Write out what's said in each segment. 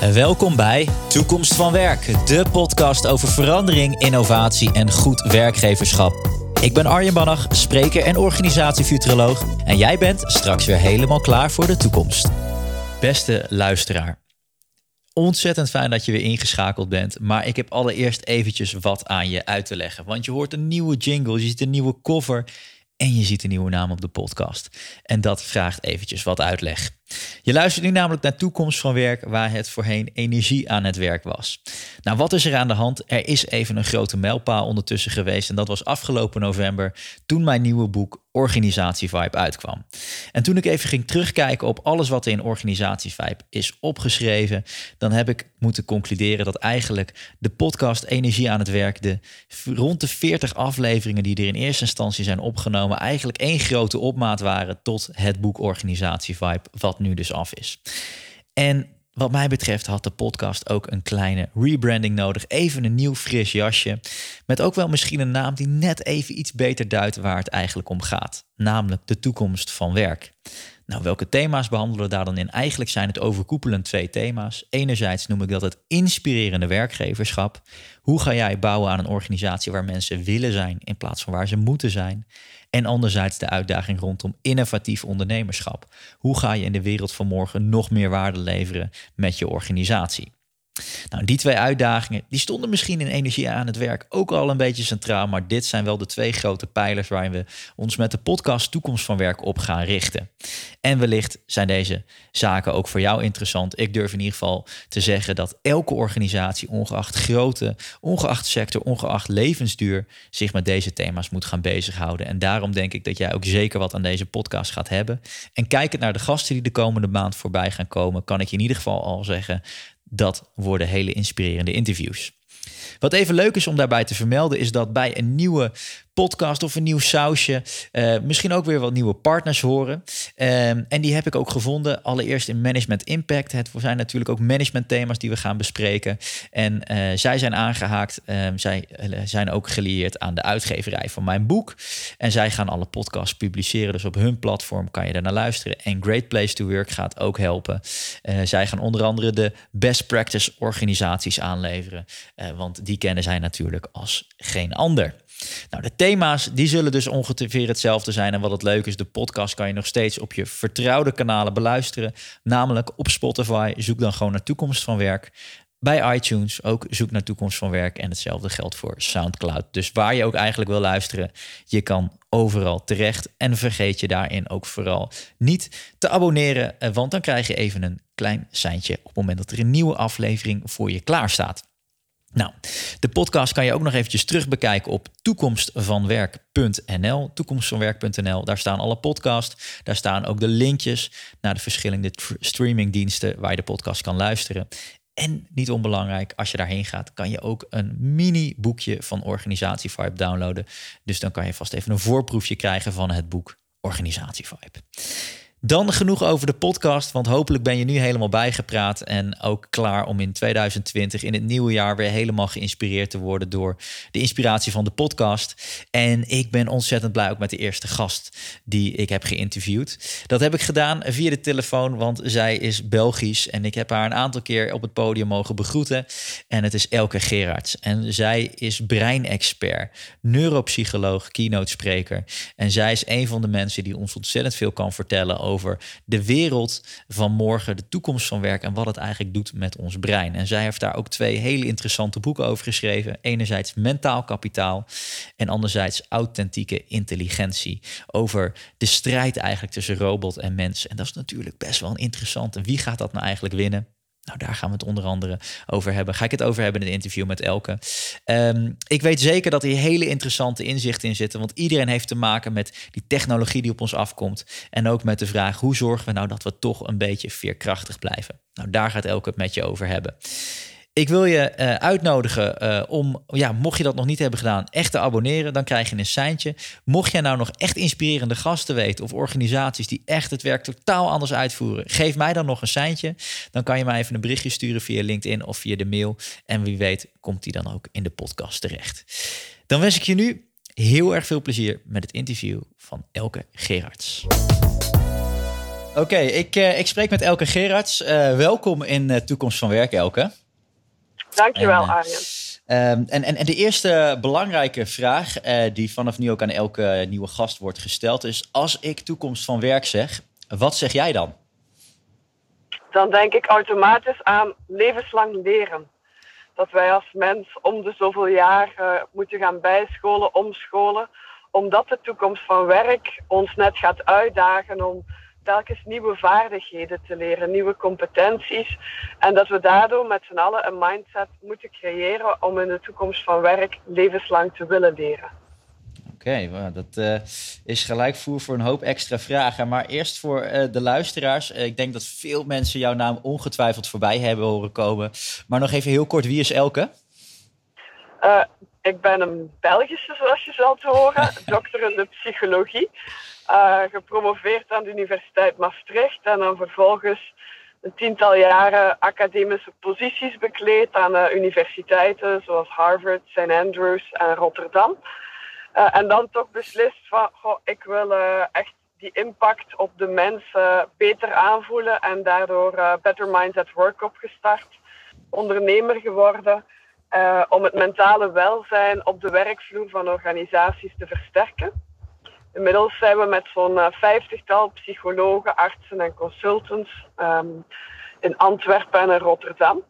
Welkom bij Toekomst van Werk, de podcast over verandering, innovatie en goed werkgeverschap. Ik ben Arjen Bannach, spreker en organisatiefuturoloog en jij bent straks weer helemaal klaar voor de toekomst. Beste luisteraar, ontzettend fijn dat je weer ingeschakeld bent, maar ik heb allereerst eventjes wat aan je uit te leggen, want je hoort een nieuwe jingle, je ziet een nieuwe cover en je ziet een nieuwe naam op de podcast. En dat vraagt eventjes wat uitleg. Je luistert nu namelijk naar Toekomst van Werk, waar het voorheen energie aan het werk was. Nou, wat is er aan de hand? Er is even een grote mijlpaal ondertussen geweest. En dat was afgelopen november, toen mijn nieuwe boek Organisatie Vibe uitkwam. En toen ik even ging terugkijken op alles wat er in Organisatie Vibe is opgeschreven, dan heb ik moeten concluderen dat eigenlijk de podcast Energie aan het Werk, de rond de 40 afleveringen die er in eerste instantie zijn opgenomen, eigenlijk één grote opmaat waren tot het boek Organisatie Vibe, wat nu dus af is. En wat mij betreft had de podcast ook een kleine rebranding nodig. Even een nieuw fris jasje. Met ook wel misschien een naam die net even iets beter duidt waar het eigenlijk om gaat. Namelijk de toekomst van werk. Nou, welke thema's behandelen we daar dan in? Eigenlijk zijn het overkoepelend twee thema's. Enerzijds noem ik dat het inspirerende werkgeverschap. Hoe ga jij bouwen aan een organisatie waar mensen willen zijn in plaats van waar ze moeten zijn? En anderzijds de uitdaging rondom innovatief ondernemerschap. Hoe ga je in de wereld van morgen nog meer waarde leveren met je organisatie? Nou, die twee uitdagingen die stonden misschien in energie aan het werk ook al een beetje centraal, maar dit zijn wel de twee grote pijlers waarin we ons met de podcast Toekomst van Werk op gaan richten. En wellicht zijn deze zaken ook voor jou interessant. Ik durf in ieder geval te zeggen dat elke organisatie, ongeacht grootte, ongeacht sector, ongeacht levensduur, zich met deze thema's moet gaan bezighouden. En daarom denk ik dat jij ook zeker wat aan deze podcast gaat hebben. En kijkend naar de gasten die de komende maand voorbij gaan komen, kan ik je in ieder geval al zeggen dat worden hele inspirerende interviews. Wat even leuk is om daarbij te vermelden, is dat bij een nieuwe podcast of een nieuw sausje. Uh, misschien ook weer wat nieuwe partners horen. Um, en die heb ik ook gevonden. Allereerst in Management Impact. Het zijn natuurlijk ook management thema's die we gaan bespreken. En uh, zij zijn aangehaakt. Um, zij uh, zijn ook gelieerd aan de uitgeverij van mijn boek. En zij gaan alle podcasts publiceren. Dus op hun platform kan je er naar luisteren. En Great Place to Work gaat ook helpen. zij gaan onder andere de best practice organisaties aanleveren. want die kennen zij natuurlijk als geen ander. Nou, de thema's die zullen dus ongeveer hetzelfde zijn. En wat het leuk is, de podcast kan je nog steeds op je vertrouwde kanalen beluisteren. Namelijk op Spotify. Zoek dan gewoon naar Toekomst van Werk. Bij iTunes ook zoek naar Toekomst van Werk. En hetzelfde geldt voor SoundCloud. Dus waar je ook eigenlijk wil luisteren, je kan overal terecht. En vergeet je daarin ook vooral niet te abonneren. Eh, want dan krijg je even een klein seintje op het moment dat er een nieuwe aflevering voor je klaar staat. Nou, de podcast kan je ook nog eventjes terug bekijken op toekomstvanwerk.nl. Toekomstvanwerk.nl, daar staan alle podcasts. Daar staan ook de linkjes naar de verschillende streamingdiensten waar je de podcast kan luisteren. En niet onbelangrijk, als je daarheen gaat, kan je ook een mini boekje van Organisatie Vibe downloaden. Dus dan kan je vast even een voorproefje krijgen van het boek Organisatie Vibe. Dan genoeg over de podcast, want hopelijk ben je nu helemaal bijgepraat en ook klaar om in 2020, in het nieuwe jaar, weer helemaal geïnspireerd te worden door de inspiratie van de podcast. En ik ben ontzettend blij ook met de eerste gast die ik heb geïnterviewd. Dat heb ik gedaan via de telefoon, want zij is Belgisch en ik heb haar een aantal keer op het podium mogen begroeten. En het is Elke Gerards. En zij is breinexpert, neuropsycholoog, keynote spreker. En zij is een van de mensen die ons ontzettend veel kan vertellen over over de wereld van morgen, de toekomst van werk en wat het eigenlijk doet met ons brein. En zij heeft daar ook twee hele interessante boeken over geschreven. Enerzijds mentaal kapitaal en anderzijds authentieke intelligentie. Over de strijd eigenlijk tussen robot en mens. En dat is natuurlijk best wel interessant. En wie gaat dat nou eigenlijk winnen? Nou, daar gaan we het onder andere over hebben. Ga ik het over hebben in het interview met Elke. Um, ik weet zeker dat hier hele interessante inzichten in zitten. Want iedereen heeft te maken met die technologie die op ons afkomt. En ook met de vraag: hoe zorgen we nou dat we toch een beetje veerkrachtig blijven? Nou, daar gaat Elke het met je over hebben. Ik wil je uh, uitnodigen uh, om, ja, mocht je dat nog niet hebben gedaan, echt te abonneren. Dan krijg je een seintje. Mocht jij nou nog echt inspirerende gasten weten of organisaties die echt het werk totaal anders uitvoeren, geef mij dan nog een seintje. Dan kan je mij even een berichtje sturen via LinkedIn of via de mail. En wie weet komt die dan ook in de podcast terecht. Dan wens ik je nu heel erg veel plezier met het interview van Elke Gerards. Oké, ik, uh, ik spreek met Elke Gerards. Welkom in Toekomst van Werk, Elke. Dankjewel, Arjen. Um, en, en, en de eerste belangrijke vraag die vanaf nu ook aan elke nieuwe gast wordt gesteld is... als ik Toekomst van Werk zeg, wat zeg jij dan? Dan denk ik automatisch aan levenslang leren. Dat wij als mens om de zoveel jaar moeten gaan bijscholen, omscholen omdat de toekomst van werk ons net gaat uitdagen om telkens nieuwe vaardigheden te leren, nieuwe competenties. En dat we daardoor met z'n allen een mindset moeten creëren om in de toekomst van werk levenslang te willen leren. Oké, dat uh, is gelijk voer voor een hoop extra vragen. Maar eerst voor uh, de luisteraars. Uh, ik denk dat veel mensen jouw naam ongetwijfeld voorbij hebben horen komen. Maar nog even heel kort, wie is Elke? ik ben een Belgische, zoals je zal te horen, dokter in de psychologie. Uh, gepromoveerd aan de Universiteit Maastricht en dan vervolgens een tiental jaren academische posities bekleed aan uh, universiteiten zoals Harvard, St. Andrews en Rotterdam. Uh, en dan toch beslist van, goh, ik wil echt die impact op de mensen beter aanvoelen en daardoor Better Minds at Work opgestart. Ondernemer geworden om het mentale welzijn op de werkvloer van organisaties te versterken. Inmiddels zijn we met zo'n uh, vijftigtal psychologen, artsen en consultants um, in Antwerpen en in Rotterdam.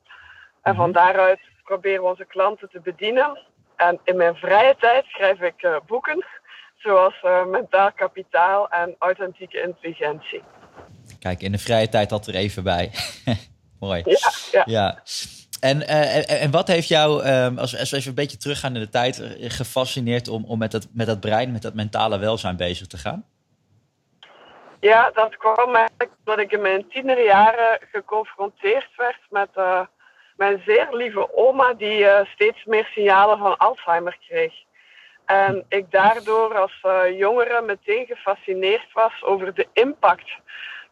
En van mhm. daaruit proberen we onze klanten te bedienen. En in mijn vrije tijd schrijf ik uh, boeken, zoals Mentaal Kapitaal en Authentieke Intelligentie. Kijk, in de vrije tijd had er even bij. Mooi. Ja, ja. ja. En, uh, en wat heeft jou, um, als, als we even een beetje teruggaan in de tijd, eh, gefascineerd om, om met, dat, met dat brein, met dat mentale welzijn bezig te gaan? Ja, dat kwam eigenlijk dat ik in mijn tienerjaren geconfronteerd werd met uh, mijn zeer lieve oma, die steeds meer signalen van Alzheimer kreeg. En ik daardoor als jongere meteen gefascineerd was over de impact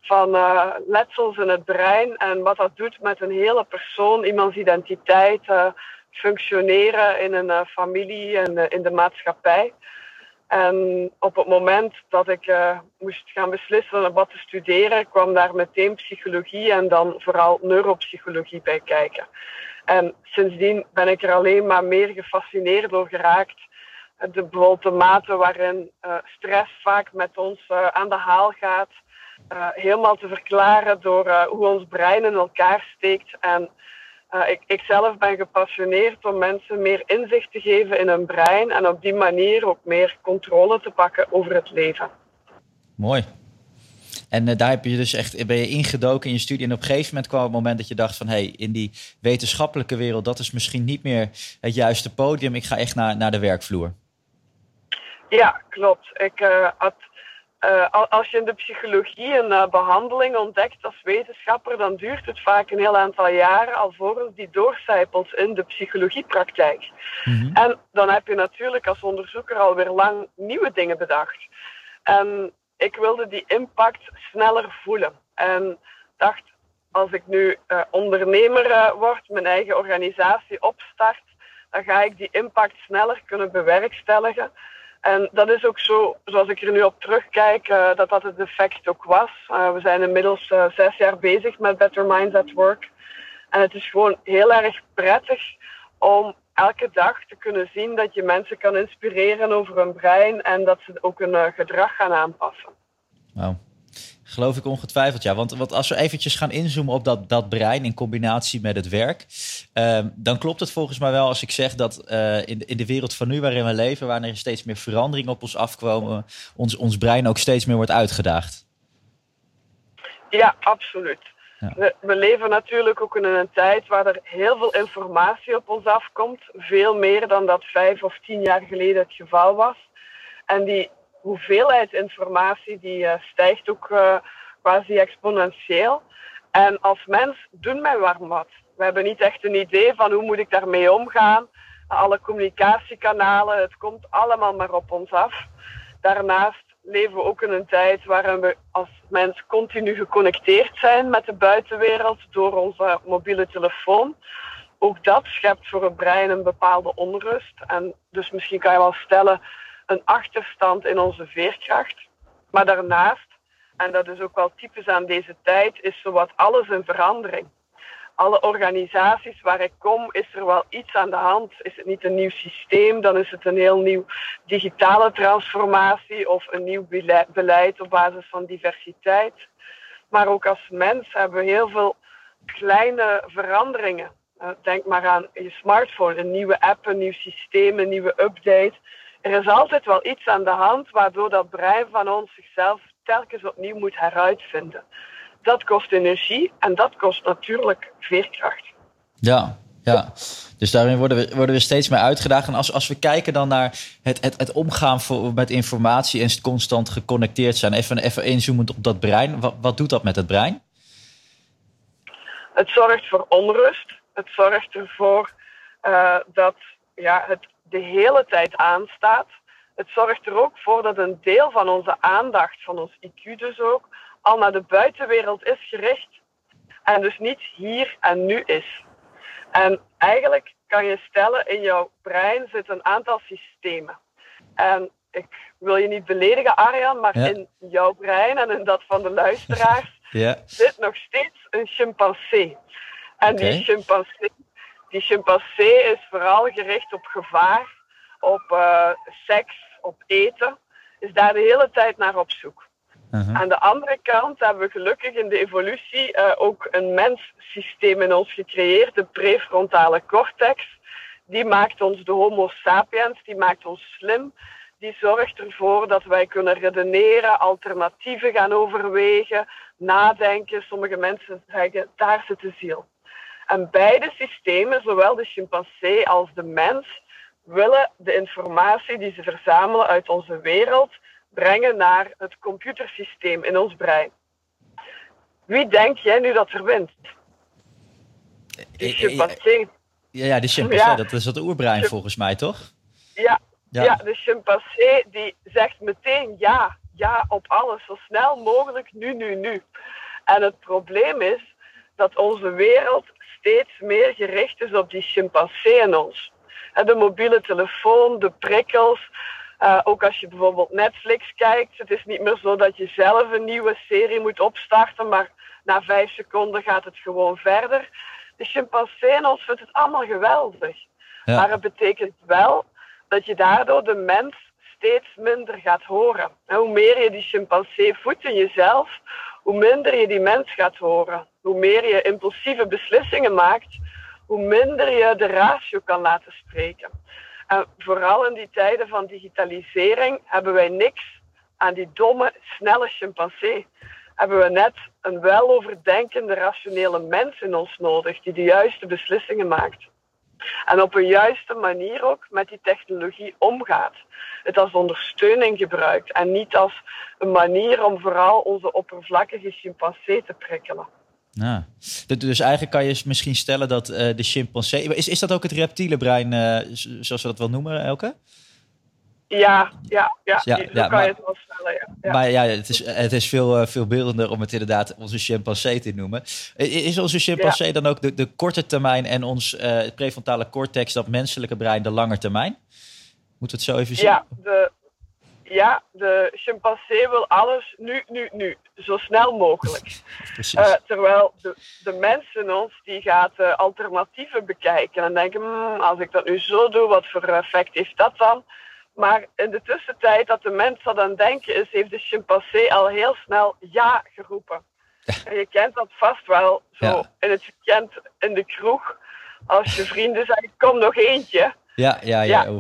van uh, letsels in het brein en wat dat doet met een hele persoon, iemands identiteit, uh, functioneren in een uh, familie en in de maatschappij. En op het moment dat ik moest gaan beslissen wat te studeren, kwam daar meteen psychologie en dan vooral neuropsychologie bij kijken. En sindsdien ben ik er alleen maar meer gefascineerd door geraakt. De, bijvoorbeeld de mate waarin stress vaak met ons aan de haal gaat uh, helemaal te verklaren door uh, hoe ons brein in elkaar steekt. En uh, ik, ik zelf ben gepassioneerd om mensen meer inzicht te geven in hun brein en op die manier ook meer controle te pakken over het leven. Mooi. En daar heb je dus echt, ben je ingedoken in je studie. En op een gegeven moment kwam het moment dat je dacht van... hé, hey, in die wetenschappelijke wereld, dat is misschien niet meer het juiste podium. Ik ga echt naar, naar de werkvloer. Ja, klopt. Ik had uh, als je in de psychologie een uh, behandeling ontdekt als wetenschapper, dan duurt het vaak een heel aantal jaren alvorens die doorcijpelt in de psychologiepraktijk. Mm En dan heb je natuurlijk als onderzoeker alweer lang nieuwe dingen bedacht. En ik wilde die impact sneller voelen. En dacht, als ik nu uh, ondernemer word, mijn eigen organisatie opstart, dan ga ik die impact sneller kunnen bewerkstelligen. En dat is ook zo, zoals ik er nu op terugkijk, uh, dat dat het effect ook was. Uh, we zijn inmiddels uh, zes jaar bezig met Better Minds at Work. En het is gewoon heel erg prettig om elke dag te kunnen zien dat je mensen kan inspireren over hun brein en dat ze ook hun gedrag gaan aanpassen. Geloof ik ongetwijfeld, ja. Want, want als we eventjes gaan inzoomen op dat, dat brein in combinatie met het werk, ehm, dan klopt het volgens mij wel als ik zeg dat uh, in, in de wereld van nu waarin we leven, wanneer er steeds meer veranderingen op ons afkomen, ons, ons brein ook steeds meer wordt uitgedaagd. Ja, absoluut. Ja. We, we, leven natuurlijk ook in een tijd waar er heel veel informatie op ons afkomt. Veel meer dan dat vijf of tien jaar geleden het geval was. En die hoeveelheid informatie die uh, stijgt ook uh, quasi exponentieel. En als mens doen wij warm wat. We hebben niet echt een idee van hoe moet ik daarmee omgaan. Alle communicatiekanalen, het komt allemaal maar op ons af. Daarnaast leven we ook in een tijd waarin we als mens continu geconnecteerd zijn met de buitenwereld door onze mobiele telefoon. Ook dat schept voor het brein een bepaalde onrust. En dus misschien kan je wel stellen, een achterstand in onze veerkracht. Maar daarnaast en dat is ook wel typisch aan deze tijd, is zowat alles in verandering. Alle organisaties waar ik kom, is er wel iets aan de hand. Is het niet een nieuw systeem, dan is het een heel nieuw digitale transformatie of een nieuw beleid op basis van diversiteit. Maar ook als mens hebben we heel veel kleine veranderingen. Eh, denk maar aan je smartphone, een nieuwe app, een nieuw systeem, een nieuwe update. Er is altijd wel iets aan de hand waardoor dat brein van ons zichzelf telkens opnieuw moet heruitvinden. Dat kost energie en dat kost natuurlijk veerkracht. Ja, ja. Dus daarin worden we, worden we steeds meer uitgedaagd. En als, als we kijken dan naar het, het, het omgaan voor, met informatie en constant geconnecteerd zijn, even, even inzoomend op dat brein. Wat, wat doet dat met het brein? Het zorgt voor onrust. Het zorgt ervoor uh, dat ja, het de hele tijd aanstaat. Het zorgt er ook voor dat een deel van onze aandacht, van ons IQ dus ook, al naar de buitenwereld is gericht. En dus niet hier en nu is. En eigenlijk kan je stellen, in jouw brein zitten een aantal systemen. En ik wil je niet beledigen, Arjan, maar in jouw brein en in dat van de luisteraars ja. zit nog steeds een chimpansee. En die chimpansee, die chimpansee is vooral gericht op gevaar, op uh, seks, op eten. Is daar de hele tijd naar op zoek. Uh Aan de andere kant hebben we gelukkig in de evolutie uh, ook een menssysteem in ons gecreëerd, de prefrontale cortex. Die maakt ons de Homo sapiens, die maakt ons slim. Die zorgt ervoor dat wij kunnen redeneren, alternatieven gaan overwegen, nadenken. Sommige mensen zeggen, daar zit de ziel. En beide systemen, zowel de chimpansee als de mens, willen de informatie die ze verzamelen uit onze wereld brengen naar het computersysteem in ons brein. Wie denk jij nu dat er wint? De chimpansee. Ja, ja, de chimpansee, dat is het oerbrein volgens mij, toch? Ja, ja. ja, de chimpansee die zegt meteen ja, ja op alles, zo snel mogelijk, nu, nu, nu. En het probleem is dat onze wereld steeds meer gericht is op die chimpansee in ons. De mobiele telefoon, de prikkels, uh, ook als je bijvoorbeeld Netflix kijkt, het is niet meer zo dat je zelf een nieuwe serie moet opstarten, maar na vijf seconden gaat het gewoon verder. De chimpansee in ons vindt het allemaal geweldig. Maar het betekent wel dat je daardoor de mens steeds minder gaat horen. En hoe meer je die chimpansee voedt in jezelf, hoe minder je die mens gaat horen. Hoe meer je impulsieve beslissingen maakt, hoe minder je de ratio kan laten spreken. En vooral in die tijden van digitalisering hebben wij niks aan die domme, snelle chimpansee. Hebben we net een weloverdenkende, rationele mens in ons nodig die de juiste beslissingen maakt. En op een juiste manier ook met die technologie omgaat. Het als ondersteuning gebruikt en niet als een manier om vooral onze oppervlakkige chimpansee te prikkelen. Ja. Dus eigenlijk kan je misschien stellen dat uh, de chimpansee... Is, is dat ook het reptiele brein, uh, zoals we dat wel noemen, Elke? Ja, ja, ja, ja, ja kan maar, je het wel stellen, ja. Maar ja, het is, het is veel, uh, veel beeldender om het inderdaad onze chimpansee te noemen. Is onze chimpansee dan ook de, de korte termijn en ons prefrontale cortex, dat menselijke brein, de lange termijn? Moeten we het zo even zien? Ja, de, ja, de chimpansee wil alles nu, nu, nu. Zo snel mogelijk. Uh, terwijl de, de mensen ons, die gaat uh, alternatieven bekijken. En denken, hmm, als ik dat nu zo doe, wat voor effect heeft dat dan? Maar in de tussentijd dat de mens dat aan denken is, heeft de chimpansee al heel snel ja geroepen. En je kent dat vast wel, zo in het weekend in de kroeg. Als je vrienden zeggen, kom nog eentje ja, ja, ja. ja.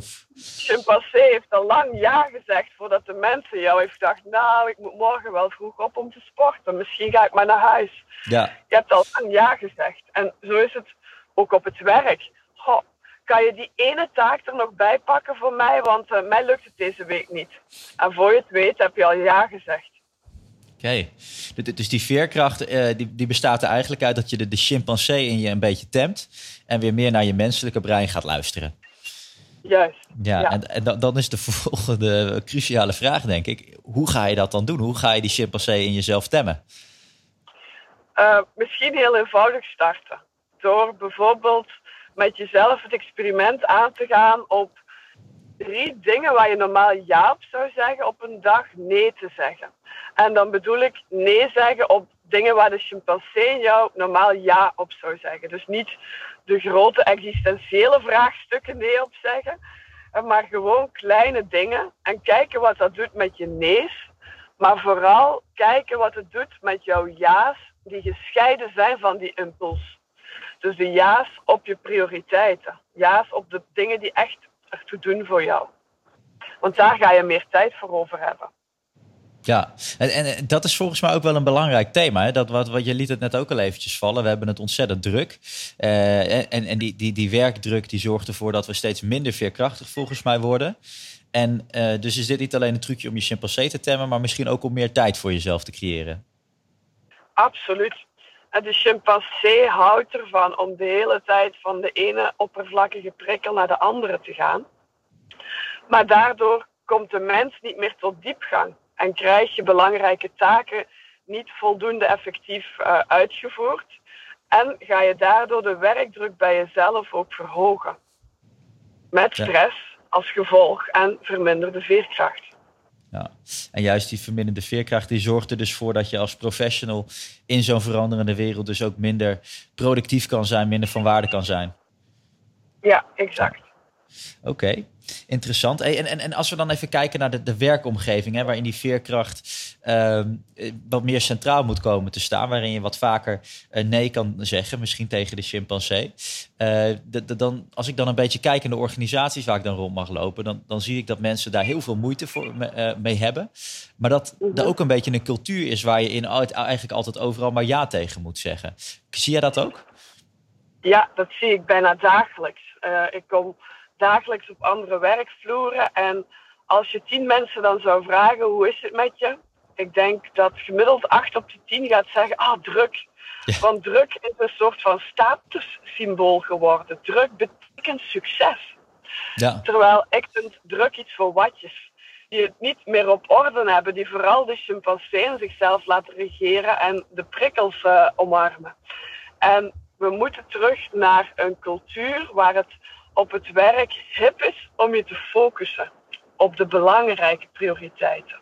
Chimpansee heeft al lang ja gezegd voordat de mensen jou heeft gedacht, nou, ik moet morgen wel vroeg op om te sporten. Misschien ga ik maar naar huis. Ja. Je hebt al lang ja gezegd. En zo is het ook op het werk. Goh, kan je die ene taak er nog bij pakken voor mij? Want uh, mij lukt het deze week niet. En voor je het weet heb je al ja gezegd. Oké, dus die veerkracht uh, die, die bestaat er eigenlijk uit dat je de, de chimpansee in je een beetje temt en weer meer naar je menselijke brein gaat luisteren. Juist. Ja, en, en dan is de volgende cruciale vraag, denk ik. Hoe ga je dat dan doen? Hoe ga je die chimpansee in jezelf temmen? Uh, misschien heel eenvoudig starten. Door bijvoorbeeld met jezelf het experiment aan te gaan op drie dingen waar je normaal ja op zou zeggen, op een dag nee te zeggen. En dan bedoel ik nee zeggen op dingen waar de chimpansee jou normaal ja op zou zeggen. Dus niet de grote existentiële vraagstukken nee op zeggen, maar gewoon kleine dingen. En kijken wat dat doet met je nees. Maar vooral kijken wat het doet met jouw ja's die gescheiden zijn van die impuls. Dus de ja's op je prioriteiten. Ja's op de dingen die echt ertoe doen voor jou. Want daar ga je meer tijd voor over hebben. Ja, en, en, dat is volgens mij ook wel een belangrijk thema. Hè? Dat, wat, wat, je liet het net ook al eventjes vallen. We hebben het ontzettend druk. Uh, en en die, die, die werkdruk die zorgt ervoor dat we steeds minder veerkrachtig volgens mij worden. En uh, dus is dit niet alleen een trucje om je chimpansee te temmen, maar misschien ook om meer tijd voor jezelf te creëren. Absoluut. En de chimpansee houdt ervan om de hele tijd van de ene oppervlakkige prikkel naar de andere te gaan. Maar daardoor komt de mens niet meer tot diepgang en krijg je belangrijke taken niet voldoende effectief uh, uitgevoerd. En ga je daardoor de werkdruk bij jezelf ook verhogen. Met stress als gevolg en verminderde veerkracht. Ja. En juist die verminderde veerkracht die zorgt er dus voor dat je als professional in zo'n veranderende wereld dus ook minder productief kan zijn, minder van waarde kan zijn. Ja, exact. Oké, interessant. en, en, en als we dan even kijken naar de, de werkomgeving, hè, waarin die veerkracht ehm, wat meer centraal moet komen te staan, waarin je wat vaker uh, nee kan zeggen, misschien tegen de chimpansee. Uh, dan, als ik dan een beetje kijk in de organisaties waar ik dan rond mag lopen, dan, dan zie ik dat mensen daar heel veel moeite voor, mee hebben. Maar dat er ook een beetje een cultuur is waar je in eigenlijk altijd overal maar ja tegen moet zeggen. Zie jij dat ook? Ja, dat zie ik bijna dagelijks. ik kom dagelijks op andere werkvloeren. En als je tien mensen dan zou vragen hoe is het met je? Ik denk dat gemiddeld acht op de tien gaat zeggen, ah druk. Want druk is een soort van statussymbool geworden. Druk betekent succes. Ja. Terwijl ik vind druk iets voor watjes. Die het niet meer op orde hebben. Die vooral de chimpanseeën zichzelf laten regeren en de prikkels uh, omarmen. En we moeten terug naar een cultuur waar het op het werk hip is om je te focussen op de belangrijke prioriteiten.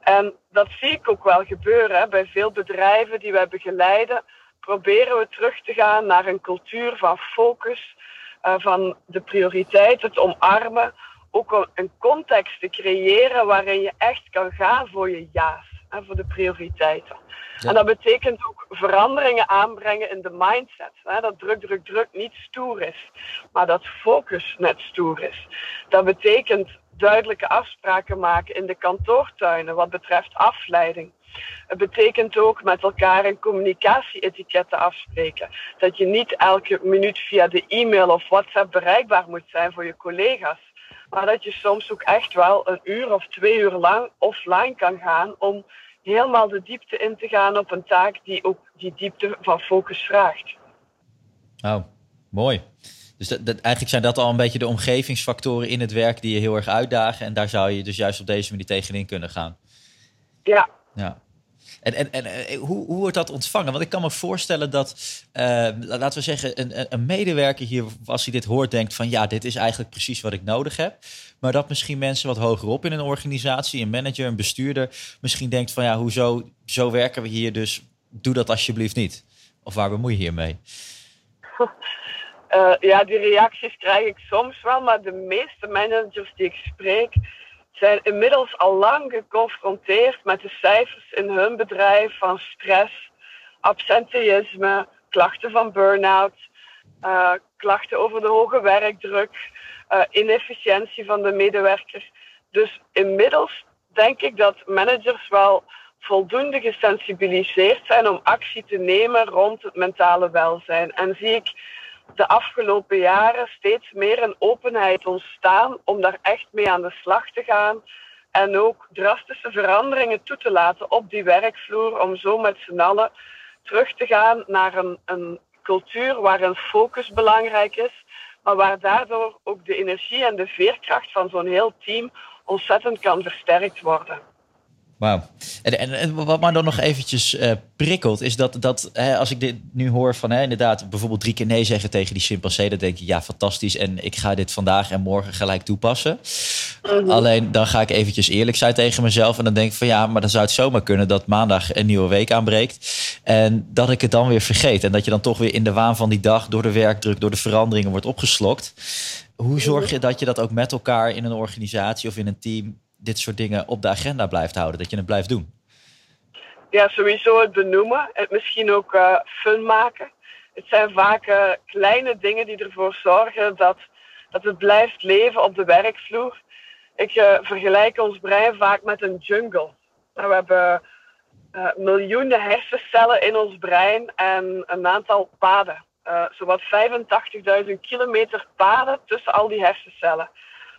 En dat zie ik ook wel gebeuren bij veel bedrijven die wij begeleiden. Proberen we terug te gaan naar een cultuur van focus, uh, van de prioriteiten te omarmen. Ook een context te creëren waarin je echt kan gaan voor je ja's en voor de prioriteiten. En dat betekent ook veranderingen aanbrengen in de mindset. Hè? Dat druk, druk, druk niet stoer is, maar dat focus net stoer is. Dat betekent duidelijke afspraken maken in de kantoortuinen wat betreft afleiding. Het betekent ook met elkaar een communicatie-etiketten afspreken. Dat je niet elke minuut via de e-mail of WhatsApp bereikbaar moet zijn voor je collega's. Maar dat je soms ook echt wel een uur of twee uur lang offline kan gaan om helemaal de diepte in te gaan op een taak die ook die diepte van focus vraagt. Oh, mooi. Dus dat, eigenlijk zijn dat al een beetje de omgevingsfactoren in het werk die je heel erg uitdagen. En daar zou je dus juist op deze manier tegenin kunnen gaan. Ja. Ja. En, en, en eh, hoe, hoe wordt dat ontvangen? Want ik kan me voorstellen dat, uh, laten we zeggen, een, een medewerker hier, als hij dit hoort, denkt van ja, dit is eigenlijk precies wat ik nodig heb. Maar dat misschien mensen wat hogerop in een organisatie, een manager, een bestuurder, misschien denkt van ja, hoezo, zo werken we hier, dus doe dat alsjeblieft niet. Of waar bemoei je hiermee? Uh, ja, die reacties krijg ik soms wel, maar de meeste managers die ik spreek, zijn inmiddels al lang geconfronteerd met de cijfers in hun bedrijf van stress, absenteïsme, klachten van burn-out, uh, klachten over de hoge werkdruk, uh, inefficiëntie van de medewerkers. Dus inmiddels denk ik dat managers wel voldoende gesensibiliseerd zijn om actie te nemen rond het mentale welzijn. En zie ik de afgelopen jaren steeds meer een openheid ontstaan om daar echt mee aan de slag te gaan. En ook drastische veranderingen toe te laten op die werkvloer om zo met z'n allen terug te gaan naar een, een cultuur waar een focus belangrijk is, maar waar daardoor ook de energie en de veerkracht van zo'n heel team ontzettend kan versterkt worden. Wauw. En, en, wat mij dan nog eventjes uh, prikkelt, is dat, dat hè, als ik dit nu hoor van hè, inderdaad bijvoorbeeld drie keer nee zeggen tegen die chimpansee, dan denk ik ja, fantastisch. En ik ga dit vandaag en morgen gelijk toepassen. Mhm. Alleen dan ga ik eventjes eerlijk zijn tegen mezelf. En dan denk ik van ja, maar dan zou het zomaar kunnen dat maandag een nieuwe week aanbreekt. En dat ik het dan weer vergeet. En dat je dan toch weer in de waan van die dag door de werkdruk, door de veranderingen wordt opgeslokt. Hoe zorg je dat je dat ook met elkaar in een organisatie of in een team dit soort dingen op de agenda blijft houden, dat je het blijft doen? Ja, sowieso het benoemen. Het misschien ook uh, fun maken. Het zijn vaak uh, kleine dingen die ervoor zorgen dat, dat het blijft leven op de werkvloer. Ik uh, vergelijk ons brein vaak met een jungle. Nou, we hebben miljoenen hersencellen in ons brein en een aantal paden. zowat 85.000 kilometer paden tussen al die hersencellen.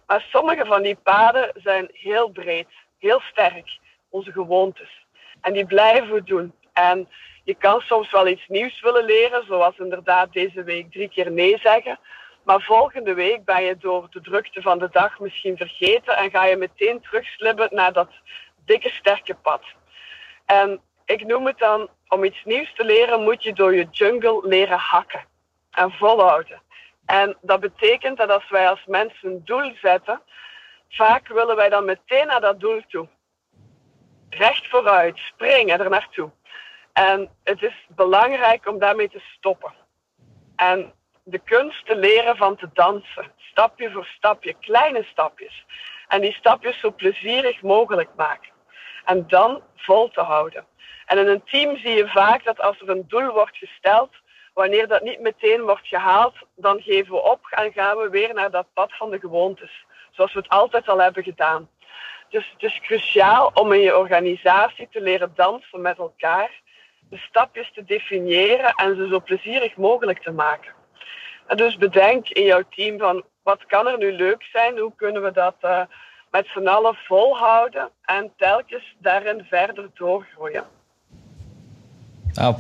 Maar sommige van die paden zijn heel breed, heel sterk, onze gewoontes. En die blijven we doen. En je kan soms wel iets nieuws willen leren, zoals inderdaad deze week drie keer nee zeggen. Maar volgende week ben je door de drukte van de dag misschien vergeten en ga je meteen terugslibben naar dat dikke, sterke pad. En ik noem het dan, om iets nieuws te leren, moet je door je jungle leren hakken en volhouden. En dat betekent dat als wij als mensen een doel zetten, vaak willen wij dan meteen naar dat doel toe. Recht vooruit, springen er naartoe. En het is belangrijk om daarmee te stoppen. En de kunst te leren van te dansen. Stapje voor stapje, kleine stapjes. En die stapjes zo plezierig mogelijk maken. En dan vol te houden. En in een team zie je vaak dat als er een doel wordt gesteld, Wanneer dat niet meteen wordt gehaald, dan geven we op en gaan we weer naar dat pad van de gewoontes. Zoals we het altijd al hebben gedaan. Dus het is cruciaal om in je organisatie te leren dansen met elkaar, de stapjes te definiëren en ze zo plezierig mogelijk te maken. En dus bedenk in jouw team van wat kan er nu leuk zijn, hoe kunnen we dat uh, met z'n allen volhouden en telkens daarin verder doorgroeien. Nou,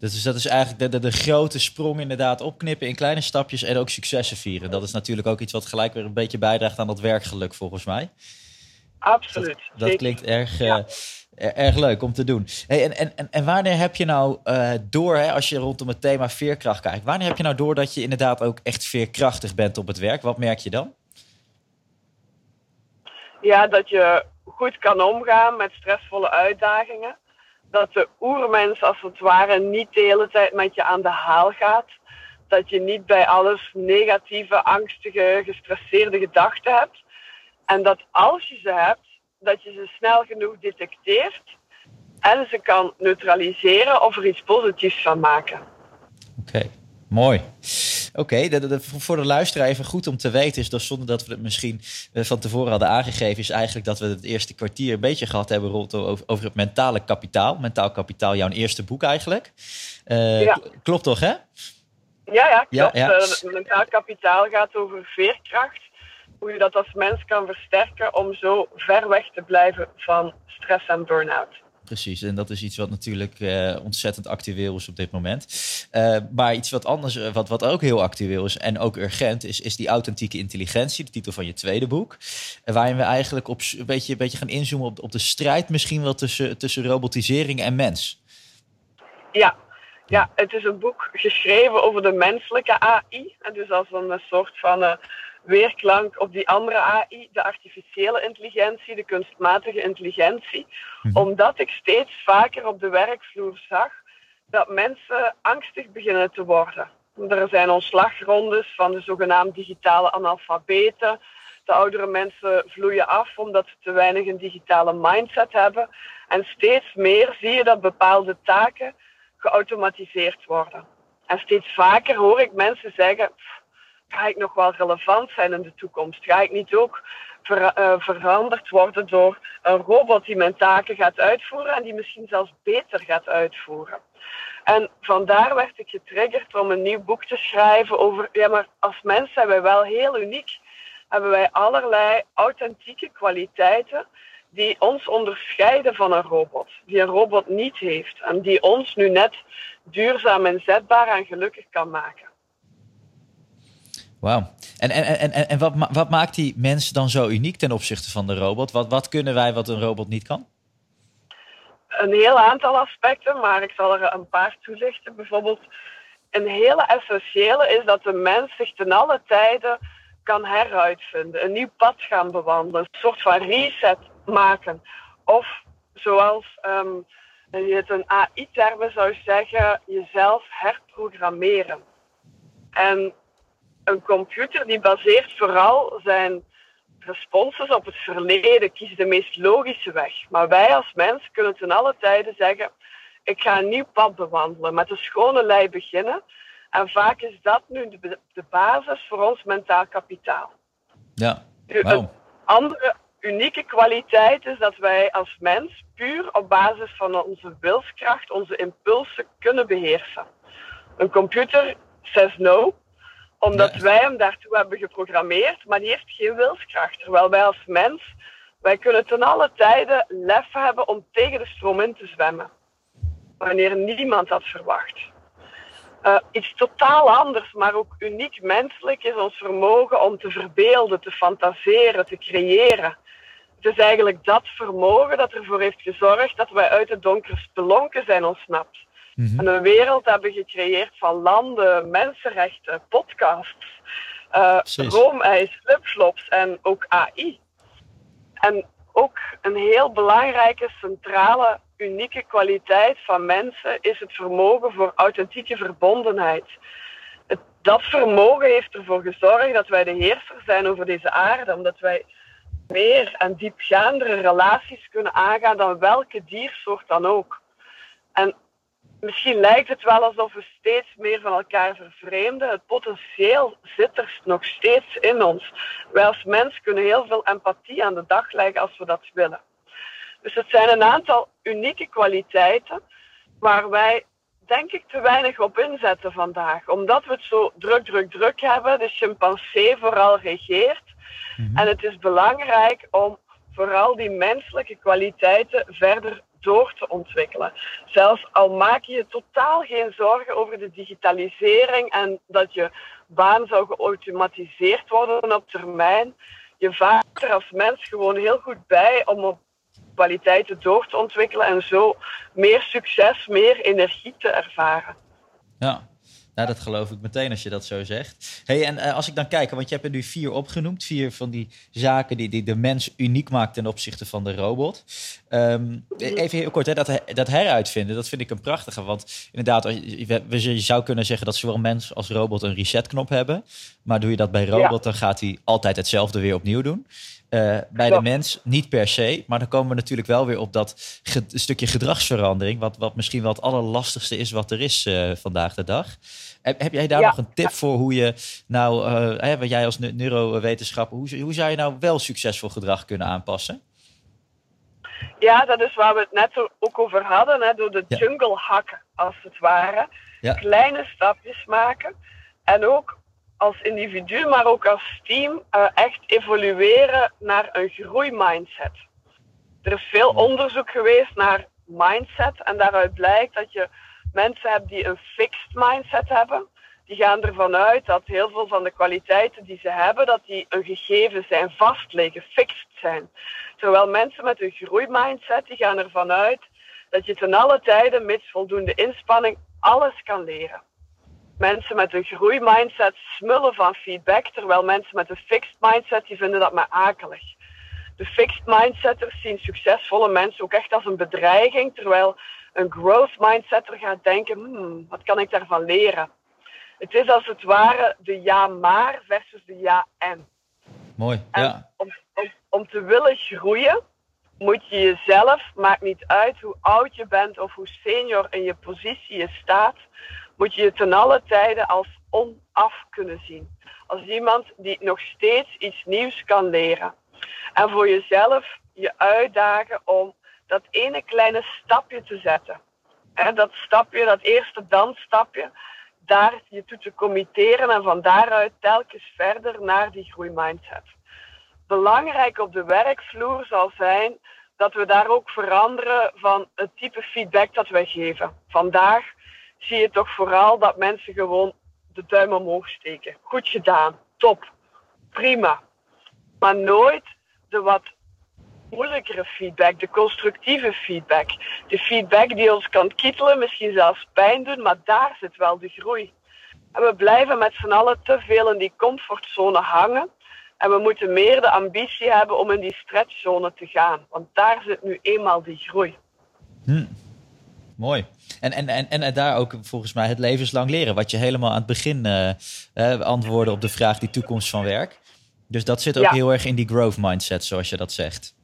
dat is, dat is eigenlijk de, de, de, grote sprong inderdaad opknippen in kleine stapjes en ook successen vieren. Dat is natuurlijk ook iets wat gelijk weer een beetje bijdraagt aan dat werkgeluk volgens mij. Absoluut. Dat, dat klinkt erg, uh, erg leuk om te doen. Hey, en, en, en wanneer heb je nou uh, door, hè, als je rondom het thema veerkracht kijkt, wanneer heb je nou door dat je inderdaad ook echt veerkrachtig bent op het werk? Wat merk je dan? Ja, dat je goed kan omgaan met stressvolle uitdagingen dat de oermens als het ware niet de hele tijd met je aan de haal gaat. Dat je niet bij alles negatieve, angstige, gestresseerde gedachten hebt. En dat als je ze hebt, dat je ze snel genoeg detecteert en ze kan neutraliseren of er iets positiefs van maken. Oké, mooi. Oké, voor de luisteraar even goed om te weten is dat zonder dat we het misschien eh, van tevoren hadden aangegeven, is eigenlijk dat we het eerste kwartier een beetje gehad hebben rond over, het mentale kapitaal. Mentaal kapitaal, jouw eerste boek eigenlijk. Uh, Klopt toch, hè? Ja, ja, klopt. Ja, eh, mentaal kapitaal gaat over veerkracht. Hoe je dat als mens kan versterken om zo ver weg te blijven van stress en burn-out. Precies, en dat is iets wat natuurlijk uh, ontzettend actueel is op dit moment. Uh, maar iets wat anders, eh, wat, wat ook heel actueel is en ook urgent, is, is die authentieke intelligentie, de titel van je tweede boek. Waarin we eigenlijk op, een, beetje, een beetje gaan inzoomen op, op de strijd misschien wel tussen, tussen robotisering en mens. Ja. ja, het is een boek geschreven over de menselijke AI. Dus als een soort van weerklank op die andere AI, de artificiële intelligentie, de kunstmatige intelligentie. Mhm. Omdat ik steeds vaker op de werkvloer zag dat mensen angstig beginnen te worden. Er zijn ontslagrondes van de zogenaamde digitale analfabeten. De oudere mensen vloeien af omdat ze te weinig een digitale mindset hebben. En steeds meer zie je dat bepaalde taken geautomatiseerd worden. En steeds vaker hoor ik mensen zeggen: ga ik nog wel relevant zijn in de toekomst? Ga ik niet ook eh, veranderd worden door een robot die mijn taken gaat uitvoeren en die misschien zelfs beter gaat uitvoeren? En vandaar werd ik getriggerd om een nieuw boek te schrijven over, ja maar als mens zijn wij wel heel uniek. Hebben wij allerlei authentieke kwaliteiten die ons onderscheiden van een robot, die een robot niet heeft en die ons nu net duurzaam inzetbaar en gelukkig kan maken. Wauw. En, en, en, en, wat, wat maakt die mens dan zo uniek ten opzichte van de robot? Wat, wat kunnen wij wat een robot niet kan? een heel aantal aspecten, maar ik zal er een paar toelichten. Bijvoorbeeld, een hele essentiële is dat de mens zich ten alle tijden kan heruitvinden, een nieuw pad gaan bewandelen, een soort van reset maken. Of zoals um, je het een AI-termen zou zeggen, jezelf herprogrammeren. En een computer die baseert vooral zijn responses op het verleden, kiest de meest logische weg. Maar wij als mens kunnen ten alle tijden zeggen, ik ga een nieuw pad bewandelen, met een schone lei beginnen. En vaak is dat nu de, de basis voor ons mentaal kapitaal. Ja, wow. Een andere unieke kwaliteit is dat wij als mens puur op basis van onze wilskracht onze impulsen kunnen beheersen. Een computer says no, omdat wij hem daartoe hebben geprogrammeerd, maar die heeft geen wilskracht. Terwijl wij als mens, wij kunnen ten alle tijden lef hebben om tegen de stroom in te zwemmen. Wanneer niemand dat verwacht. Uh, iets totaal anders, maar ook uniek menselijk is ons vermogen om te verbeelden, te fantaseren, te creëren. Het is eigenlijk dat vermogen dat ervoor heeft gezorgd dat wij uit de donkere spelonken zijn ontsnapt. Mhm. En een wereld hebben gecreëerd van landen, mensenrechten, podcasts, uh, roomijs, flipflops en ook AI. En ook een heel belangrijke, centrale, unieke kwaliteit van mensen is het vermogen voor authentieke verbondenheid. Het, dat vermogen heeft ervoor gezorgd dat wij de heerser zijn over deze aarde, omdat wij meer en diepgaandere relaties kunnen aangaan dan welke diersoort dan ook. En misschien lijkt het wel alsof we steeds meer van elkaar vervreemden. Het potentieel zit er nog steeds in ons. Wij als mens kunnen heel veel empathie aan de dag leggen als we dat willen. Dus het zijn een aantal unieke kwaliteiten waar wij denk ik te weinig op inzetten vandaag. Omdat we het zo druk, druk, druk hebben, de chimpansee vooral regeert. Mhm. En het is belangrijk om vooral die menselijke kwaliteiten verder door te ontwikkelen. Zelfs al maak je je totaal geen zorgen over de digitalisering en dat je baan zou geautomatiseerd worden op termijn. Je vaart er als mens gewoon heel goed bij om op kwaliteiten door te ontwikkelen en zo meer succes, meer energie te ervaren. Ja, nou, dat geloof ik meteen als je dat zo zegt. Hey, en uh, als ik dan kijk, want je hebt er nu vier opgenoemd. Vier van die zaken die, die de mens uniek maakt ten opzichte van de robot. Um, even heel kort, hè, dat, dat heruitvinden, dat vind ik een prachtige. Want inderdaad, je zou kunnen zeggen dat zowel mens als robot een resetknop hebben. Maar doe je dat bij robot, dan gaat hij altijd hetzelfde weer opnieuw doen. Uh, bij de mens niet per se, maar dan komen we natuurlijk wel weer op dat stukje gedragsverandering, wat, wat misschien wel het allerlastigste is wat er is uh, vandaag de dag. Heb, heb jij daar nog een tip voor hoe je nou, uh, wat jij als neurowetenschapper, hoe, hoe zou je nou wel succesvol gedrag kunnen aanpassen? Ja, dat is waar we het net ook over hadden, hè, door de jungle hakken als het ware. Kleine stapjes maken en ook als individu, maar ook als team uh, echt evolueren naar een groeimindset. Er is veel onderzoek geweest naar mindset en daaruit blijkt dat je mensen hebt die een fixed mindset hebben. Die gaan ervan uit dat heel veel van de kwaliteiten die ze hebben, dat die een gegeven zijn, vast liggen, fixed zijn. Terwijl mensen met een groeimindset, die gaan ervan uit dat je ten alle tijden met voldoende inspanning alles kan leren. Mensen met een groeimindset smullen van feedback, terwijl mensen met een fixed mindset, die vinden dat maar akelig. De fixed mindsetters zien succesvolle mensen ook echt als een bedreiging, terwijl een growth mindsetter gaat denken, hmm, wat kan ik daarvan leren? Het is als het ware de ja-maar versus de ja-en. Mooi, ja. Om, om, om te willen groeien, moet je jezelf, maakt niet uit hoe oud je bent of hoe senior in je positie je staat, moet je je ten alle tijden als onaf kunnen zien. Als iemand die nog steeds iets nieuws kan leren. En voor jezelf je uitdagen om dat ene kleine stapje te zetten. En dat stapje, dat eerste dansstapje, daar je toe te committeren en van daaruit telkens verder naar die groeimindset. Belangrijk op de werkvloer zal zijn dat we daar ook veranderen van het type feedback dat wij geven. Vandaag zie je toch vooral dat mensen gewoon de duim omhoog steken. Goed gedaan, top, prima. Maar nooit de wat moeilijkere feedback, de constructieve feedback. De feedback die ons kan kietelen, misschien zelfs pijn doen, maar daar zit wel de groei. En we blijven met z'n allen te veel in die comfortzone hangen. En we moeten meer de ambitie hebben om in die stretchzone te gaan. Want daar zit nu eenmaal die groei. Hm. Mooi. En, en, en, en daar ook volgens mij het levenslang leren. Wat je helemaal aan het begin uh, antwoordde op de vraag die toekomst van werk. Dus dat zit ook heel erg in die growth mindset, zoals je dat zegt.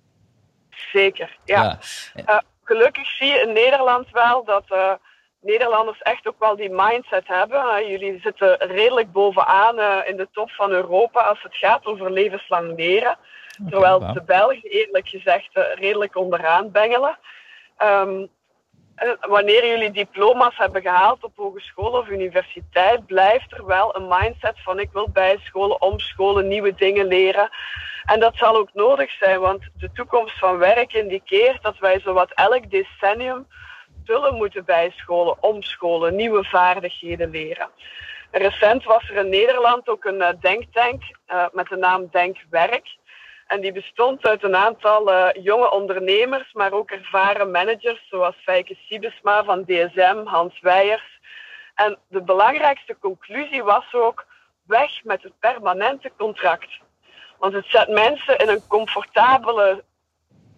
Zeker, ja. Uh, gelukkig zie je in Nederland wel dat uh, Nederlanders echt ook wel die mindset hebben. jullie zitten redelijk bovenaan in de top van Europa als het gaat over levenslang leren. terwijl de Belgen eerlijk gezegd redelijk onderaan bengelen. Um, wanneer jullie diploma's hebben gehaald op hogeschool of universiteit, blijft er wel een mindset van ik wil bijscholen, omscholen, nieuwe dingen leren. En dat zal ook nodig zijn, want de toekomst van werk indikeert dat wij zowat elk decennium zullen moeten bijscholen, omscholen, nieuwe vaardigheden leren. Recent was er in Nederland ook een eh, denktank uh, met de naam Denkwerk. En die bestond uit een aantal uh, jonge ondernemers, maar ook ervaren managers, zoals Feike Siebesma van DSM, Hans Weijers. En de belangrijkste conclusie was ook weg met het permanente contract. Want het zet mensen in een comfortabele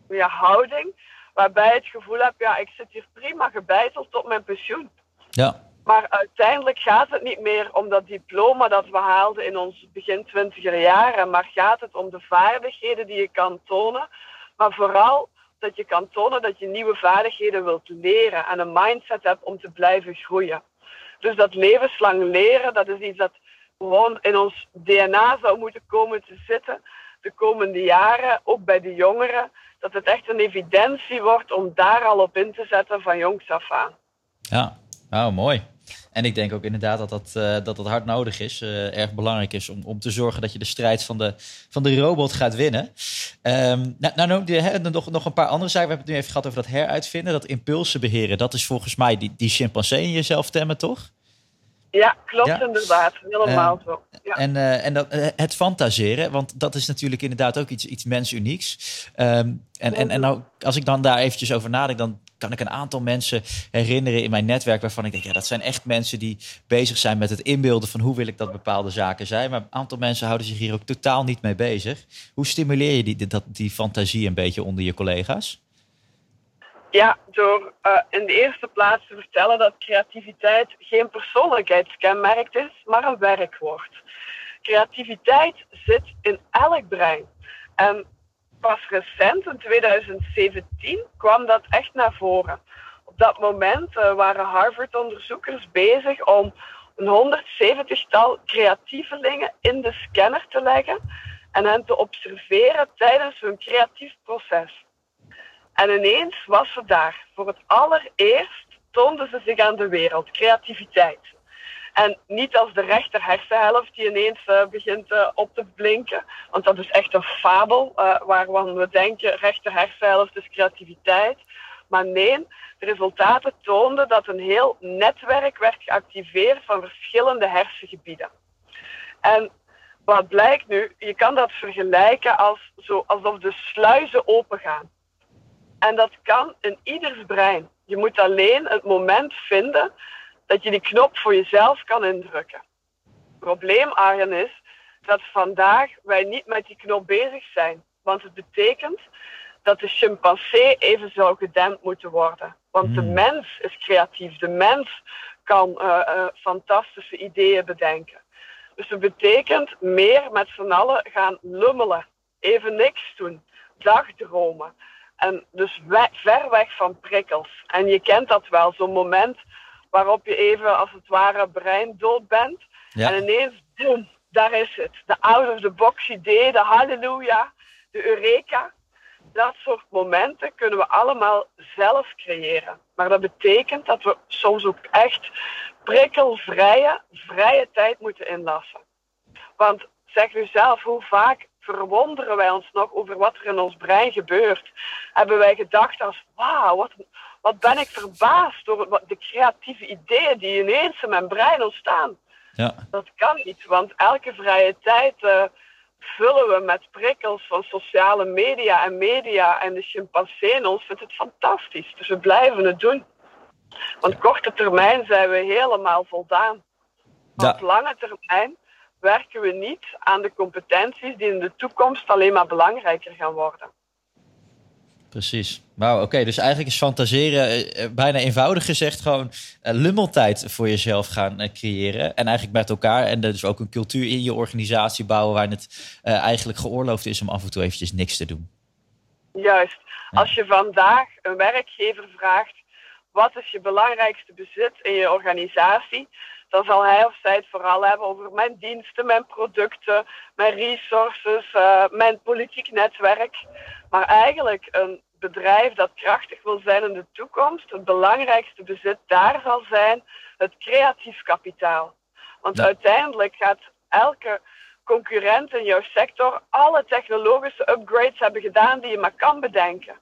ja, houding, waarbij je het gevoel hebt, ja, ik zit hier prima gebeiteld tot mijn pensioen. Ja. Maar uiteindelijk gaat het niet meer om dat diploma dat we haalden in ons begin twintiger jaren, maar gaat het om de vaardigheden die je kan tonen, maar vooral dat je kan tonen dat je nieuwe vaardigheden wilt leren en een mindset hebt om te blijven groeien. Dus dat levenslang leren, dat is iets dat gewoon in ons DNA zou moeten komen te zitten de komende jaren, ook bij de jongeren, dat het echt een evidentie wordt om daar al op in te zetten van jongs af aan. Ja, Oh, mooi. En ik denk ook inderdaad dat dat, uh, dat, dat hard nodig is. Uh, erg belangrijk is om, om te zorgen dat je de strijd van de, van de robot gaat winnen. Um, nou, nou nog, nog een paar andere zaken. We hebben het nu even gehad over dat heruitvinden. Dat impulsen beheren. Dat is volgens mij die, die chimpansee in jezelf temmen, toch? Ja, klopt ja. inderdaad. Helemaal uh, zo. Ja. En, uh, en dat, het fantaseren, want dat is natuurlijk inderdaad ook iets, iets mensunieks. Um, en, en, en nou, als ik dan daar eventjes over nadenk, dan kan ik een aantal mensen herinneren in mijn netwerk waarvan ik denk, ja, dat zijn echt mensen die bezig zijn met het inbeelden van hoe wil ik dat bepaalde zaken zijn. Maar een aantal mensen houden zich hier ook totaal niet mee bezig. Hoe stimuleer je die, dat, die fantasie een beetje onder je collega's? Ja, door uh, in de eerste plaats te vertellen dat creativiteit geen persoonlijkheidskenmerk is, maar een werkwoord. Creativiteit zit in elk brein. En pas recent, in 2017, kwam dat echt naar voren. Op dat moment uh, waren Harvard-onderzoekers bezig om een 170-tal creatievelingen in de scanner te leggen en hen te observeren tijdens hun creatief proces. En ineens was ze daar. Voor het allereerst toonden ze zich aan de wereld, creativiteit. En niet als de rechter hersenhelft die ineens uh, begint uh, op te blinken. Want dat is echt een fabel uh, waarvan we denken rechter hersenhelft is creativiteit. Maar nee, de resultaten toonden dat een heel netwerk werd geactiveerd van verschillende hersengebieden. En wat blijkt nu, je kan dat vergelijken als, zo, alsof de sluizen opengaan. En dat kan in ieders brein. Je moet alleen het moment vinden dat je die knop voor jezelf kan indrukken. Het probleem, Arjen, is dat vandaag wij niet met die knop bezig zijn. Want het betekent dat de chimpansee even zou gedempt moeten worden. Want de hmm. mens is creatief. De mens kan uh, uh, fantastische ideeën bedenken. Dus het betekent meer met z'n allen gaan lummelen. Even niks doen. Dagdromen. En dus we ver weg van prikkels. En je kent dat wel, zo'n moment waarop je even als het ware breindood bent. En ineens, boom, daar is het. De out-of-the-box idee, de halleluja, de eureka. Dat soort momenten kunnen we allemaal zelf creëren. Maar dat betekent dat we soms ook echt prikkelvrije, vrije tijd moeten inlassen. Want zeg u zelf, hoe vaak verwonderen wij ons nog over wat er in ons brein gebeurt? Hebben wij gedacht als, wauw, wat, wat ben ik verbaasd door de creatieve ideeën die ineens in mijn brein ontstaan. Ja. Dat kan niet, want elke vrije tijd uh, vullen we met prikkels van sociale media en media en de chimpansee in ons vindt het fantastisch. Dus we blijven het doen. Want korte termijn zijn we helemaal voldaan. Maar op lange termijn werken we niet aan de competenties die in de toekomst alleen maar belangrijker gaan worden. Precies. Wauw, oké. Dus eigenlijk is fantaseren eh, eh, bijna eenvoudig gezegd gewoon uh, lummeltijd voor jezelf gaan creëren. En eigenlijk met elkaar. En dus ook een cultuur in je organisatie bouwen waarin het eigenlijk geoorloofd is om af en toe eventjes niks te doen. Juist. Als je vandaag een werkgever vraagt, wat is je belangrijkste bezit in je organisatie? Dan zal hij of zij het vooral hebben over mijn diensten, mijn producten, mijn resources, uh, mijn politiek netwerk. Maar eigenlijk een bedrijf dat krachtig wil zijn in de toekomst, het belangrijkste bezit daar zal zijn het creatief kapitaal. Want uiteindelijk gaat elke concurrent in jouw sector alle technologische upgrades hebben gedaan die je maar kan bedenken.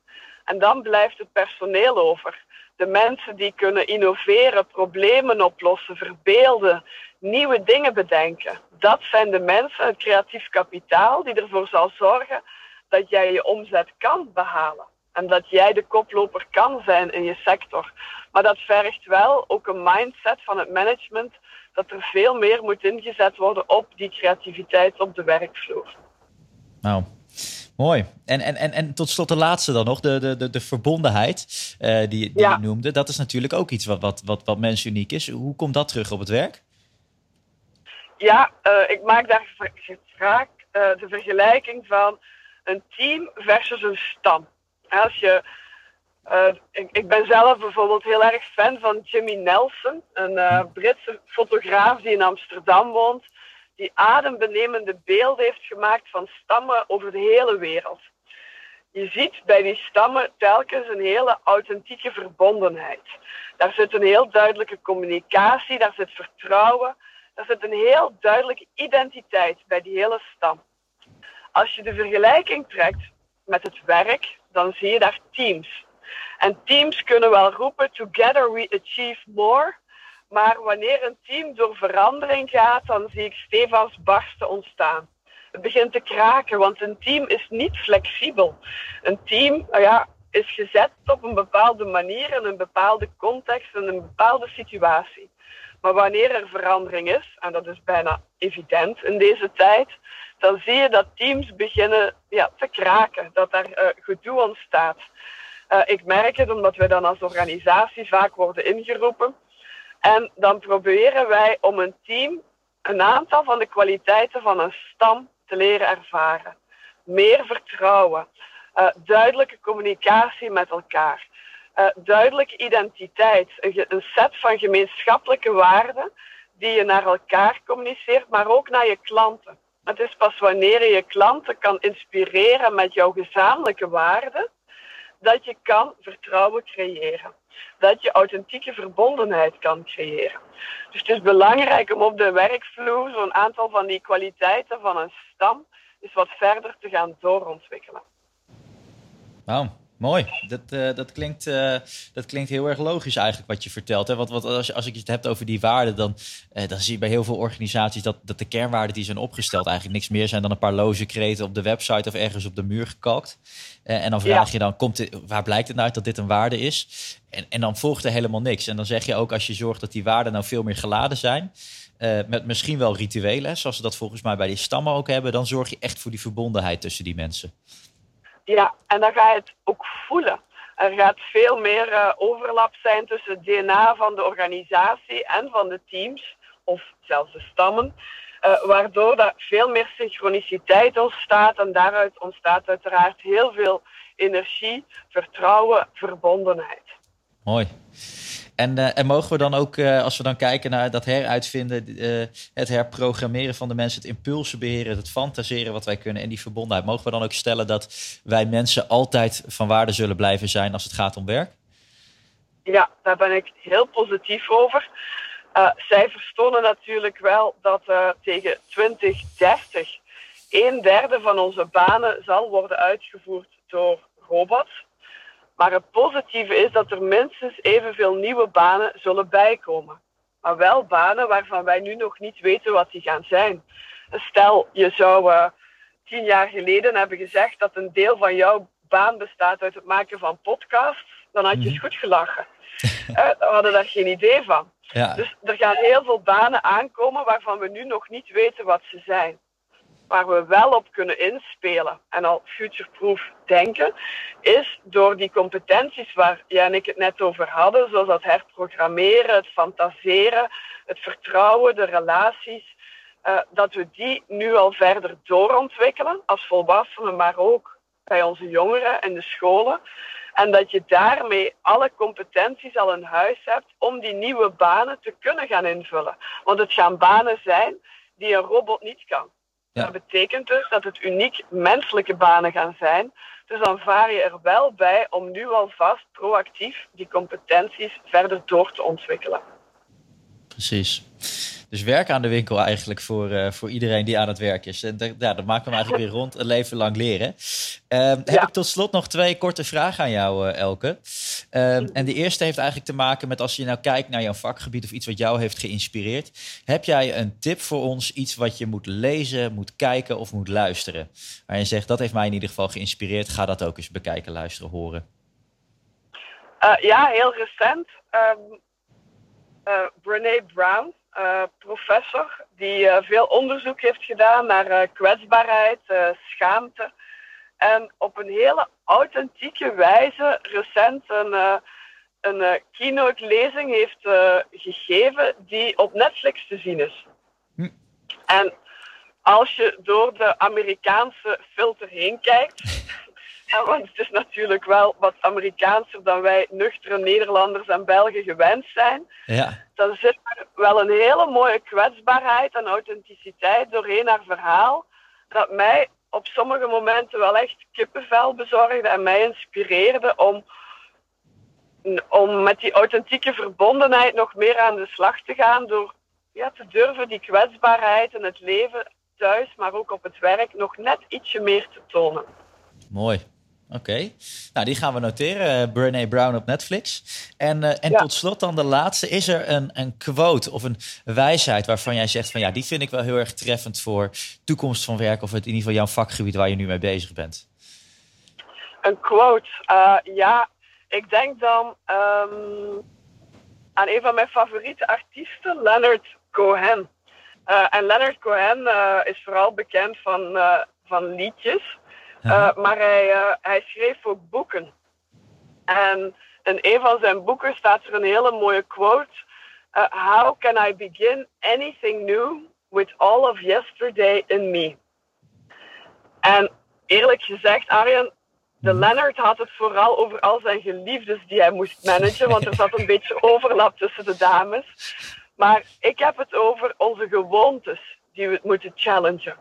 En dan blijft het personeel over de mensen die kunnen innoveren, problemen oplossen, verbeelden, nieuwe dingen bedenken. Dat zijn de mensen, het creatief kapitaal, die ervoor zal zorgen dat jij je omzet kan behalen. En dat jij de koploper kan zijn in je sector. Maar dat vergt wel ook een mindset van het management dat er veel meer moet ingezet worden op die creativiteit op de werkvloer. Nou, Mooi. En, en, en, en tot slot de laatste dan nog, de, de, de, de verbondenheid uh, die, die je noemde. Dat is natuurlijk ook iets wat, wat, wat, wat uniek is. Hoe komt dat terug op het werk? Ja, uh, ik maak daar vaak uh, de vergelijking van een team versus een stam. Als je, ik, ik, ben zelf bijvoorbeeld heel erg fan van Jimmy Nelson, een Britse fotograaf die in Amsterdam woont die adembenemende beelden heeft gemaakt van stammen over de hele wereld. Je ziet bij die stammen telkens een hele authentieke verbondenheid. Daar zit een heel duidelijke communicatie, daar zit vertrouwen, daar zit een heel duidelijke identiteit bij die hele stam. Als je de vergelijking trekt met het werk, dan zie je daar teams. En teams kunnen wel roepen: Together we achieve more. Maar wanneer een team door verandering gaat, dan zie ik stevast barsten ontstaan. Het begint te kraken, want een team is niet flexibel. Een team nou ja, is gezet op een bepaalde manier, in een bepaalde context, in een bepaalde situatie. Maar wanneer er verandering is, en dat is bijna evident in deze tijd, dan zie je dat teams beginnen ja, te kraken, dat er uh, gedoe ontstaat. Uh, ik merk het omdat we dan als organisatie vaak worden ingeroepen en dan proberen wij om een team een aantal van de kwaliteiten van een stam te leren ervaren. Meer vertrouwen, uh, duidelijke communicatie met elkaar, uh, duidelijke identiteit, een, een set van gemeenschappelijke waarden die je naar elkaar communiceert, maar ook naar je klanten. Het is pas wanneer je je klanten kan inspireren met jouw gezamenlijke waarden, dat je kan vertrouwen creëren dat je authentieke verbondenheid kan creëren. Dus het is belangrijk om op de werkvloer zo'n aantal van die kwaliteiten van een stam eens wat verder te gaan doorontwikkelen. Wauw. Mooi. Dat, uh, dat, klinkt, uh, dat klinkt heel erg logisch eigenlijk wat je vertelt. Hè? Want, als, als ik het heb over die waarden, dan, uh, dan zie je bij heel veel organisaties dat, dat de kernwaarden die zijn opgesteld eigenlijk niks meer zijn dan een paar loze kreten op de website of ergens op de muur gekalkt. en dan vraag je dan, komt dit, waar blijkt het nou uit dat dit een waarde is? En, en dan volgt er helemaal niks. En dan zeg je ook als je zorgt dat die waarden nou veel meer geladen zijn, met misschien wel rituelen, zoals ze dat volgens mij bij die stammen ook hebben, dan zorg je echt voor die verbondenheid tussen die mensen. Ja, en dan ga je het ook voelen. Er gaat veel meer uh, overlap zijn tussen het DNA van de organisatie en van de teams, of zelfs de stammen, uh, waardoor er veel meer synchroniciteit ontstaat en daaruit ontstaat uiteraard heel veel energie, vertrouwen, verbondenheid. Mooi. En, uh, en mogen we dan ook, uh, als we dan kijken naar dat heruitvinden, uh, het herprogrammeren van de mensen, het impulsen beheren, het fantaseren wat wij kunnen en die verbondenheid, mogen we dan ook stellen dat wij mensen altijd van waarde zullen blijven zijn als het gaat om werk? Ja, daar ben ik heel positief over. cijfers tonen natuurlijk wel dat tegen 2030 een derde van onze banen zal worden uitgevoerd door robots. Maar het positieve is dat er minstens evenveel nieuwe banen zullen bijkomen. Maar wel banen waarvan wij nu nog niet weten wat die gaan zijn. Stel, je zou uh, tien jaar geleden hebben gezegd dat een deel van jouw baan bestaat uit het maken van podcasts, dan had je eens mhm. goed gelachen. we hadden daar geen idee van. Ja. Dus er gaan heel veel banen aankomen waarvan we nu nog niet weten wat ze zijn. Waar we wel op kunnen inspelen en al futureproof denken, is door die competenties waar jij en ik het net over hadden, zoals dat herprogrammeren, het fantaseren, het vertrouwen, de relaties, uh, dat we die nu al verder doorontwikkelen als volwassenen, maar ook bij onze jongeren in de scholen. En dat je daarmee alle competenties al in huis hebt om die nieuwe banen te kunnen gaan invullen. Want het gaan banen zijn die een robot niet kan. Dat betekent dus dat het uniek menselijke banen gaan zijn. Dus dan vaar je er wel bij om nu alvast proactief die competenties verder door te ontwikkelen. Precies. Dus werk aan de winkel eigenlijk voor, uh, voor iedereen die aan het werk is. En ja, dat maakt hem eigenlijk weer rond een leven lang leren. Uh, Heb ik tot slot nog twee korte vragen aan jou, uh, Elke. Uh, en de eerste heeft eigenlijk te maken met als je nou kijkt naar jouw vakgebied of iets wat jou heeft geïnspireerd. Heb jij een tip voor ons, iets wat je moet lezen, moet kijken of moet luisteren? Waar je zegt, dat heeft mij in ieder geval geïnspireerd. Ga dat ook eens bekijken, luisteren, horen. Eh, ja, heel recent. Um, Brene Brown professor die uh, veel onderzoek heeft gedaan naar uh, kwetsbaarheid, schaamte. En op een hele authentieke wijze recent een, een keynote lezing heeft gegeven die op Netflix te zien is. Hm. En als je door de Amerikaanse filter heen kijkt, ja, want het is natuurlijk wel wat Amerikaanser dan wij nuchtere Nederlanders en Belgen gewend zijn. Ja. Dan zit er wel een hele mooie kwetsbaarheid en authenticiteit doorheen haar verhaal. Dat mij op sommige momenten wel echt kippenvel bezorgde en mij inspireerde om, om met die authentieke verbondenheid nog meer aan de slag te gaan. Door ja, te durven die kwetsbaarheid in het leven thuis, maar ook op het werk, nog net ietsje meer te tonen. Mooi. Oké, nou die gaan we noteren. Uh, Brené Brown op Netflix. En, uh, en tot slot dan de laatste. Is er een, een quote of een wijsheid waarvan jij zegt van ja, die vind ik wel heel erg treffend voor toekomst van werk of het in ieder geval jouw vakgebied waar je nu mee bezig bent? Een quote, uh, ja, ik denk dan um, aan een van mijn favoriete artiesten, Leonard Cohen. en Leonard Cohen is vooral bekend van, van liedjes. Uh, maar hij, uh, hij schreef ook boeken. En in een van zijn boeken staat er een hele mooie quote. Uh, How can I begin anything new with all of yesterday in me? En eerlijk gezegd, Arjen, de mhm. Leonard had het vooral over al zijn geliefdes die hij moest managen, want er zat een beetje overlap tussen de dames. Maar ik heb het over onze gewoontes die we moeten challengen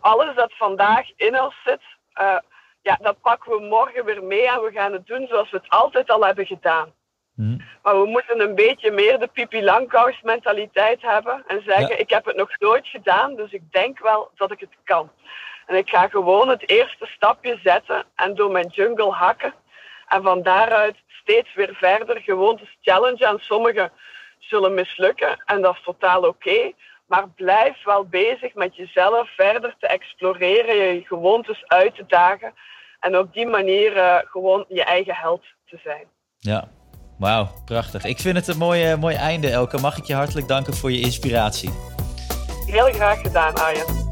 alles dat vandaag in ons zit, uh, ja, dat pakken we morgen weer mee en we gaan het doen zoals we het altijd al hebben gedaan. Hmm. Maar we moeten een beetje meer de Pipi Langkous mentaliteit hebben en zeggen, ik heb het nog nooit gedaan, dus ik denk wel dat ik het kan. En ik ga gewoon het eerste stapje zetten en door mijn jungle hakken. En van daaruit steeds weer verder gewoontes challenge. En sommige zullen mislukken en dat is totaal oké. Maar blijf wel bezig met jezelf verder te exploreren, je gewoontes uit te dagen. En op die manier uh, gewoon je eigen held te zijn. Ja, wauw, prachtig. Ik vind het een mooi, mooi einde, Elke. Mag ik je hartelijk danken voor je inspiratie? Heel graag gedaan, Arjen.